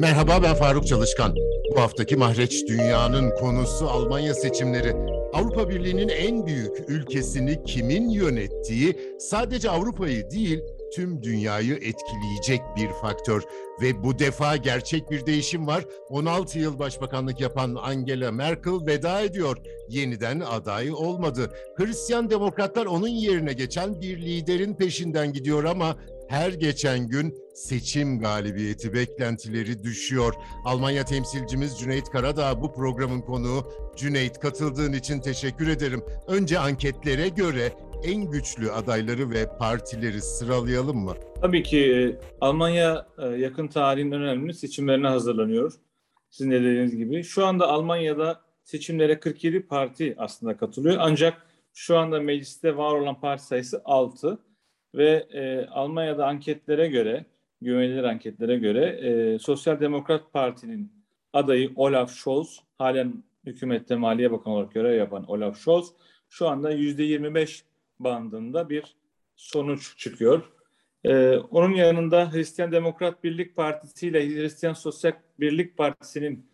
Merhaba ben Faruk Çalışkan. Bu haftaki Mahreç Dünya'nın konusu Almanya seçimleri. Avrupa Birliği'nin en büyük ülkesini kimin yönettiği sadece Avrupa'yı değil tüm dünyayı etkileyecek bir faktör. Ve bu defa gerçek bir değişim var. 16 yıl başbakanlık yapan Angela Merkel veda ediyor. Yeniden aday olmadı. Hristiyan demokratlar onun yerine geçen bir liderin peşinden gidiyor ama her geçen gün seçim galibiyeti beklentileri düşüyor. Almanya temsilcimiz Cüneyt Karadağ bu programın konuğu. Cüneyt katıldığın için teşekkür ederim. Önce anketlere göre en güçlü adayları ve partileri sıralayalım mı? Tabii ki e, Almanya e, yakın tarihin önemli seçimlerine hazırlanıyor. Sizin de dediğiniz gibi. Şu anda Almanya'da seçimlere 47 parti aslında katılıyor. Ancak şu anda mecliste var olan parti sayısı 6 ve e, Almanya'da anketlere göre, güvenilir anketlere göre e, Sosyal Demokrat Parti'nin adayı Olaf Scholz, halen hükümette Maliye Bakanı olarak görev yapan Olaf Scholz, şu anda %25 bandında bir sonuç çıkıyor. Ee, onun yanında Hristiyan Demokrat Birlik Partisi ile Hristiyan Sosyal Birlik Partisi'nin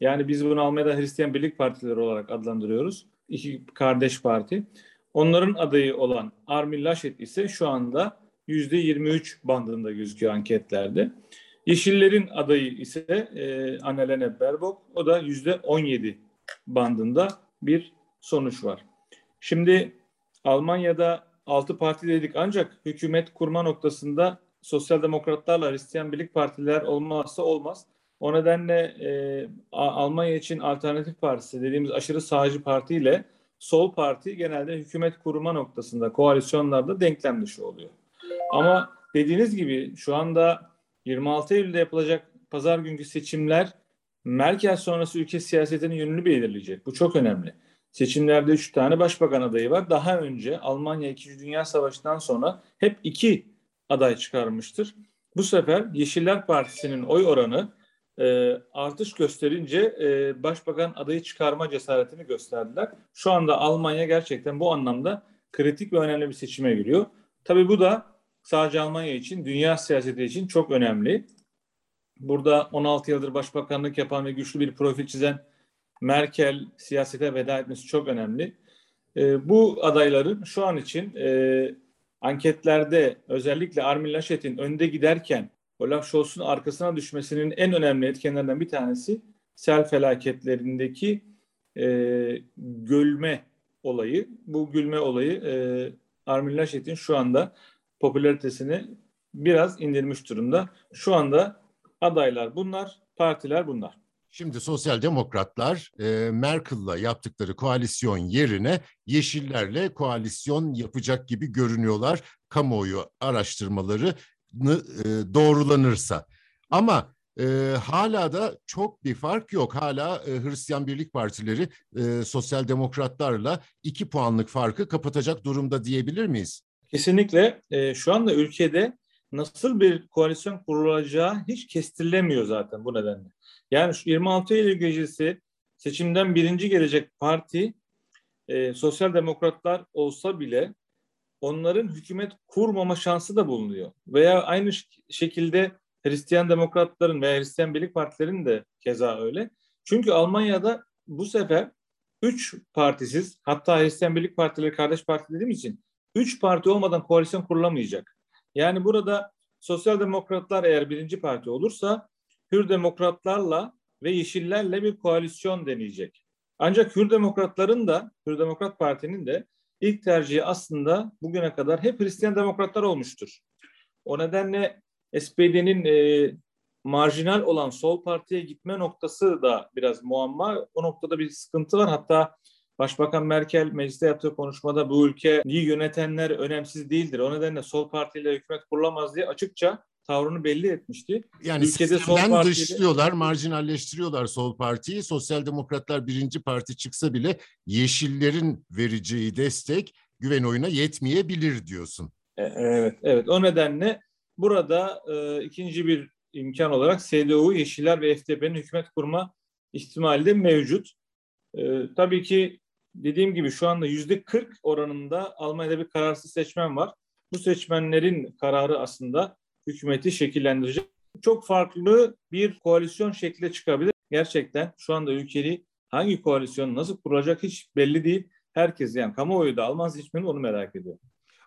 yani biz bunu Almanya'da Hristiyan Birlik Partileri olarak adlandırıyoruz. İki kardeş parti. Onların adayı olan Armin Laschet ise şu anda yüzde 23 bandında gözüküyor anketlerde. Yeşillerin adayı ise e, Annalena Baerbock. O da yüzde 17 bandında bir sonuç var. Şimdi Almanya'da altı parti dedik ancak hükümet kurma noktasında sosyal demokratlarla Hristiyan Birlik Partiler olmazsa olmaz. O nedenle e, Almanya için alternatif partisi dediğimiz aşırı sağcı parti ile sol parti genelde hükümet kurma noktasında koalisyonlarda denklem dışı oluyor. Ama dediğiniz gibi şu anda 26 Eylül'de yapılacak pazar günkü seçimler Merkel sonrası ülke siyasetinin yönünü belirleyecek. Bu çok önemli. Seçimlerde üç tane başbakan adayı var. Daha önce Almanya 2. Dünya Savaşı'ndan sonra hep iki aday çıkarmıştır. Bu sefer Yeşiller Partisi'nin oy oranı e, artış gösterince e, başbakan adayı çıkarma cesaretini gösterdiler. Şu anda Almanya gerçekten bu anlamda kritik ve önemli bir seçime giriyor. Tabii bu da sadece Almanya için, dünya siyaseti için çok önemli. Burada 16 yıldır başbakanlık yapan ve güçlü bir profil çizen Merkel siyasete veda etmesi çok önemli. E, bu adayların şu an için e, anketlerde özellikle Armin Laschet'in önde giderken Olaf Scholz'un arkasına düşmesinin en önemli etkenlerinden bir tanesi sel felaketlerindeki e, gülme olayı. Bu gülme olayı e, Armin Laschet'in şu anda popülaritesini biraz indirmiş durumda. Şu anda adaylar bunlar, partiler bunlar. Şimdi sosyal demokratlar e, Merkel'la yaptıkları koalisyon yerine Yeşillerle koalisyon yapacak gibi görünüyorlar. Kamuoyu araştırmaları e, doğrulanırsa. Ama e, hala da çok bir fark yok. Hala e, Hristiyan Birlik Partileri e, sosyal demokratlarla iki puanlık farkı kapatacak durumda diyebilir miyiz? Kesinlikle. E, şu anda ülkede nasıl bir koalisyon kurulacağı hiç kestirilemiyor zaten bu nedenle. Yani şu 26 Eylül gecesi seçimden birinci gelecek parti e, sosyal demokratlar olsa bile onların hükümet kurmama şansı da bulunuyor. Veya aynı şekilde Hristiyan demokratların veya Hristiyan Birlik Partilerinin de keza öyle. Çünkü Almanya'da bu sefer üç partisiz hatta Hristiyan Birlik Partileri kardeş parti dediğim için üç parti olmadan koalisyon kurulamayacak. Yani burada sosyal demokratlar eğer birinci parti olursa Hür Demokratlarla ve Yeşillerle bir koalisyon deneyecek. Ancak Hür Demokratların da, Hür Demokrat Parti'nin de ilk tercihi aslında bugüne kadar hep Hristiyan Demokratlar olmuştur. O nedenle SPD'nin e, marjinal olan sol partiye gitme noktası da biraz muamma. O noktada bir sıkıntı var. Hatta Başbakan Merkel mecliste yaptığı konuşmada bu ülkeyi yönetenler önemsiz değildir. O nedenle sol partiyle hükümet kurulamaz diye açıkça tavrını belli etmişti. Yani Ülkede sol partiyle... dışlıyorlar, marjinalleştiriyorlar sol partiyi. Sosyal demokratlar birinci parti çıksa bile yeşillerin vereceği destek güven oyuna yetmeyebilir diyorsun. E, evet, evet. O nedenle burada e, ikinci bir imkan olarak CDU, Yeşiller ve FDP'nin hükümet kurma ihtimali de mevcut. E, tabii ki dediğim gibi şu anda yüzde 40 oranında Almanya'da bir kararsız seçmen var. Bu seçmenlerin kararı aslında hükümeti şekillendirecek. Çok farklı bir koalisyon şekli çıkabilir. Gerçekten şu anda ülkeyi hangi koalisyon nasıl kurulacak hiç belli değil. Herkes yani kamuoyu da Alman seçmeni onu merak ediyor.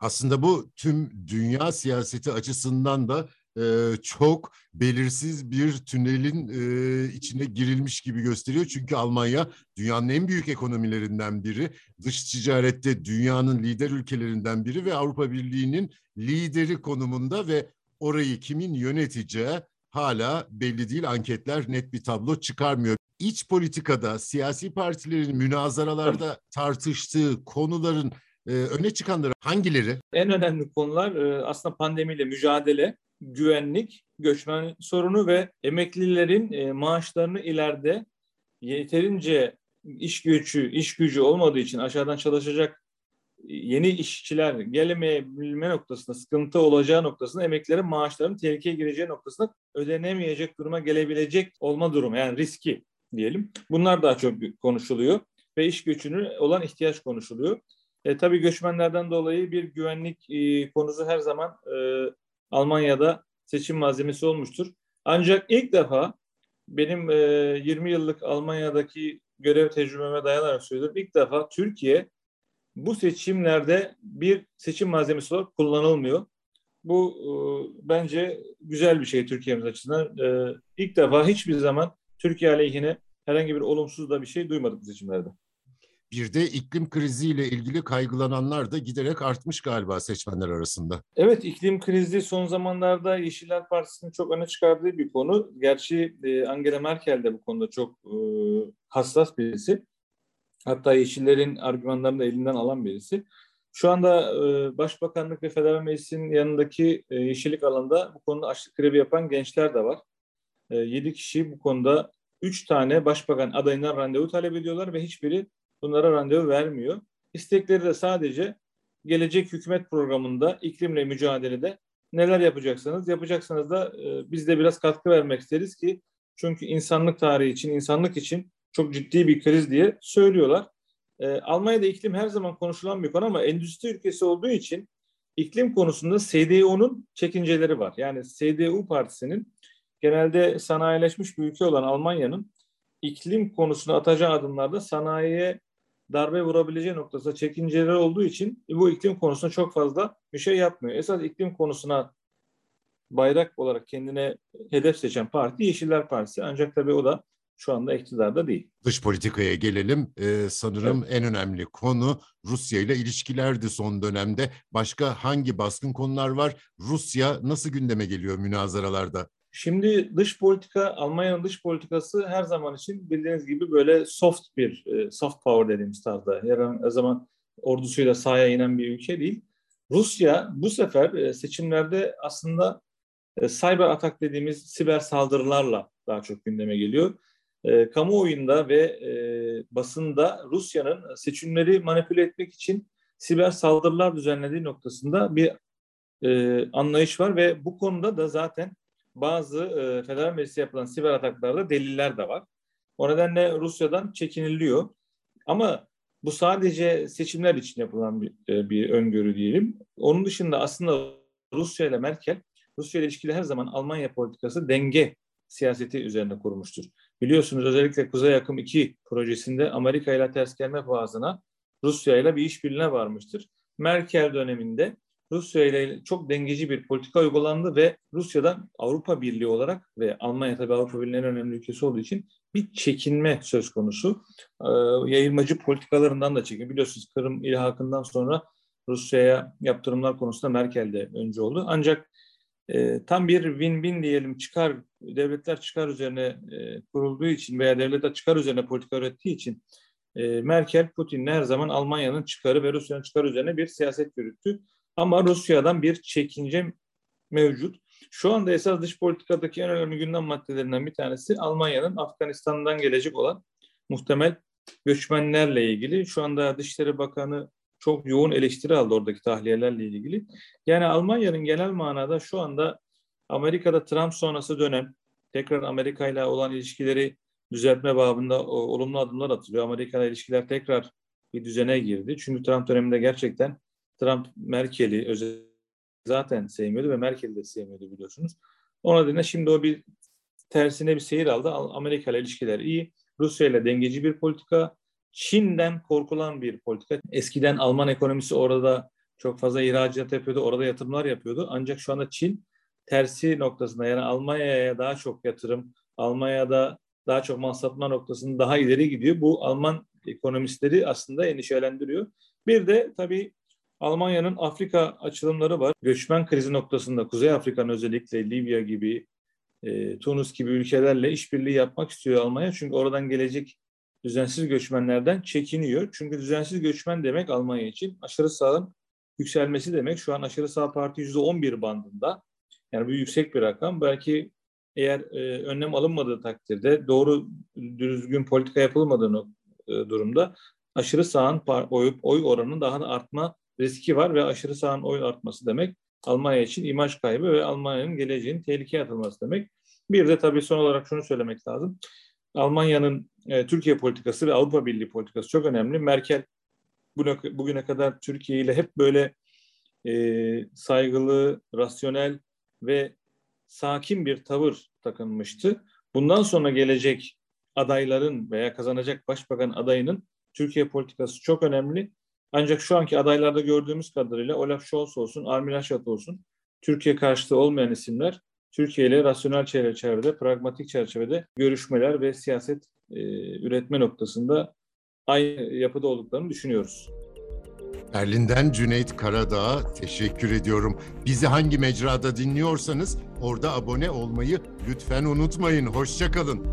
Aslında bu tüm dünya siyaseti açısından da e, çok belirsiz bir tünelin e, içine girilmiş gibi gösteriyor. Çünkü Almanya dünyanın en büyük ekonomilerinden biri, dış ticarette dünyanın lider ülkelerinden biri ve Avrupa Birliği'nin lideri konumunda ve orayı kimin yöneteceği hala belli değil. Anketler net bir tablo çıkarmıyor. İç politikada siyasi partilerin münazaralarda tartıştığı konuların e, öne çıkanları hangileri? En önemli konular e, aslında pandemiyle mücadele, güvenlik, göçmen sorunu ve emeklilerin e, maaşlarını ileride yeterince iş gücü, iş gücü olmadığı için aşağıdan çalışacak yeni işçiler gelemeyebilme noktasında sıkıntı olacağı noktasında emeklilerin maaşlarının tehlikeye gireceği noktasında ödenemeyecek duruma gelebilecek olma durumu yani riski diyelim. Bunlar daha çok konuşuluyor ve iş gücünün olan ihtiyaç konuşuluyor. E, tabii göçmenlerden dolayı bir güvenlik e, konusu her zaman e, Almanya'da seçim malzemesi olmuştur. Ancak ilk defa benim e, 20 yıllık Almanya'daki görev tecrübeme dayanarak söylüyorum. İlk defa Türkiye bu seçimlerde bir seçim malzemesi olarak kullanılmıyor. Bu e, bence güzel bir şey Türkiye'miz açısından. E, ilk defa hiçbir zaman Türkiye aleyhine herhangi bir olumsuz da bir şey duymadık bu seçimlerde. Bir de iklim kriziyle ilgili kaygılananlar da giderek artmış galiba seçmenler arasında. Evet iklim krizi son zamanlarda Yeşiller Partisi'nin çok öne çıkardığı bir konu. Gerçi e, Angela Merkel de bu konuda çok e, hassas birisi. Hatta Yeşillerin argümanlarını da elinden alan birisi. Şu anda e, Başbakanlık ve Federal Meclis'in yanındaki yeşillik alanında bu konuda açlık grevi yapan gençler de var. E, 7 kişi bu konuda 3 tane başbakan adayından randevu talep ediyorlar ve hiçbiri bunlara randevu vermiyor. İstekleri de sadece gelecek hükümet programında iklimle mücadelede neler yapacaksınız? Yapacaksanız da e, biz de biraz katkı vermek isteriz ki çünkü insanlık tarihi için, insanlık için çok ciddi bir kriz diye söylüyorlar. E, Almanya'da iklim her zaman konuşulan bir konu ama endüstri ülkesi olduğu için iklim konusunda CDU'nun çekinceleri var. Yani CDU partisinin genelde sanayileşmiş bir ülke olan Almanya'nın iklim konusunda atacağı adımlarda sanayiye darbe vurabileceği noktasında çekinceleri olduğu için bu iklim konusunda çok fazla bir şey yapmıyor. Esas iklim konusuna bayrak olarak kendine hedef seçen parti Yeşiller Partisi. Ancak tabii o da şu anda iktidarda değil. Dış politikaya gelelim. Ee, sanırım evet. en önemli konu Rusya ile ilişkilerdi son dönemde. Başka hangi baskın konular var? Rusya nasıl gündeme geliyor münazaralarda? Şimdi dış politika, Almanya'nın dış politikası her zaman için bildiğiniz gibi böyle soft bir, e, soft power dediğimiz tarzda. Her zaman ordusuyla sahaya inen bir ülke değil. Rusya bu sefer e, seçimlerde aslında e, cyber atak dediğimiz siber saldırılarla daha çok gündeme geliyor. Kamuoyunda ve basında Rusya'nın seçimleri manipüle etmek için siber saldırılar düzenlediği noktasında bir anlayış var ve bu konuda da zaten bazı e, federal meclisi yapılan siber ataklarda deliller de var. O nedenle Rusya'dan çekiniliyor. Ama bu sadece seçimler için yapılan bir, e, bir öngörü diyelim. Onun dışında aslında Rusya ile Merkel, Rusya ile ilişkili her zaman Almanya politikası denge siyaseti üzerine kurmuştur. Biliyorsunuz özellikle Kuzey Akım 2 projesinde Amerika ile ters gelme pahasına Rusya ile bir işbirliğine varmıştır. Merkel döneminde Rusya ile çok dengeci bir politika uygulandı ve Rusya'dan Avrupa Birliği olarak ve Almanya tabii Avrupa Birliği'nin önemli ülkesi olduğu için bir çekinme söz konusu. Ee, yayılmacı politikalarından da çekin. Biliyorsunuz Kırım ilhakından sonra Rusya'ya yaptırımlar konusunda Merkel de önce oldu. Ancak e, tam bir win-win diyelim çıkar, devletler çıkar üzerine e, kurulduğu için veya devletler çıkar üzerine politika ürettiği için e, Merkel, Putin'le her zaman Almanya'nın çıkarı ve Rusya'nın çıkarı üzerine bir siyaset yürüttü. Ama Rusya'dan bir çekince mevcut. Şu anda esas dış politikadaki en önemli gündem maddelerinden bir tanesi Almanya'nın Afganistan'dan gelecek olan muhtemel göçmenlerle ilgili. Şu anda Dışişleri Bakanı çok yoğun eleştiri aldı oradaki tahliyelerle ilgili. Yani Almanya'nın genel manada şu anda Amerika'da Trump sonrası dönem tekrar Amerika ile olan ilişkileri düzeltme babında olumlu adımlar atılıyor. Amerika ile ilişkiler tekrar bir düzene girdi. Çünkü Trump döneminde gerçekten Trump Merkel'i zaten sevmiyordu ve Merkel'i de sevmiyordu biliyorsunuz. O nedenle şimdi o bir tersine bir seyir aldı. Amerika ile ilişkiler iyi. Rusya ile dengeci bir politika. Çin'den korkulan bir politika. Eskiden Alman ekonomisi orada çok fazla ihracat yapıyordu, orada yatırımlar yapıyordu. Ancak şu anda Çin tersi noktasında yani Almanya'ya daha çok yatırım, Almanya'da daha çok mal satma noktasında daha ileri gidiyor. Bu Alman ekonomistleri aslında endişelendiriyor. Bir de tabii Almanya'nın Afrika açılımları var. Göçmen krizi noktasında Kuzey Afrika'nın özellikle Libya gibi, e, Tunus gibi ülkelerle işbirliği yapmak istiyor Almanya. Çünkü oradan gelecek düzensiz göçmenlerden çekiniyor. Çünkü düzensiz göçmen demek Almanya için aşırı sağın yükselmesi demek. Şu an aşırı sağ parti %11 bandında. Yani bu yüksek bir rakam. Belki eğer e, önlem alınmadığı takdirde doğru düzgün politika yapılmadığı e, durumda aşırı sağın oy, oy oranının daha da artma riski var ve aşırı sağın oy artması demek Almanya için imaj kaybı ve Almanya'nın geleceğinin tehlikeye atılması demek. Bir de tabii son olarak şunu söylemek lazım. Almanya'nın e, Türkiye politikası ve Avrupa Birliği politikası çok önemli. Merkel bugüne kadar Türkiye ile hep böyle e, saygılı, rasyonel ve sakin bir tavır takınmıştı. Bundan sonra gelecek adayların veya kazanacak başbakan adayının Türkiye politikası çok önemli. Ancak şu anki adaylarda gördüğümüz kadarıyla Olaf Scholz olsun, Armin Laschet olsun, Türkiye karşıtı olmayan isimler Türkiye ile rasyonel çerçevede, pragmatik çerçevede görüşmeler ve siyaset e, üretme noktasında aynı yapıda olduklarını düşünüyoruz. Berlin'den Cüneyt Karadağ'a teşekkür ediyorum. Bizi hangi mecrada dinliyorsanız orada abone olmayı lütfen unutmayın. Hoşçakalın.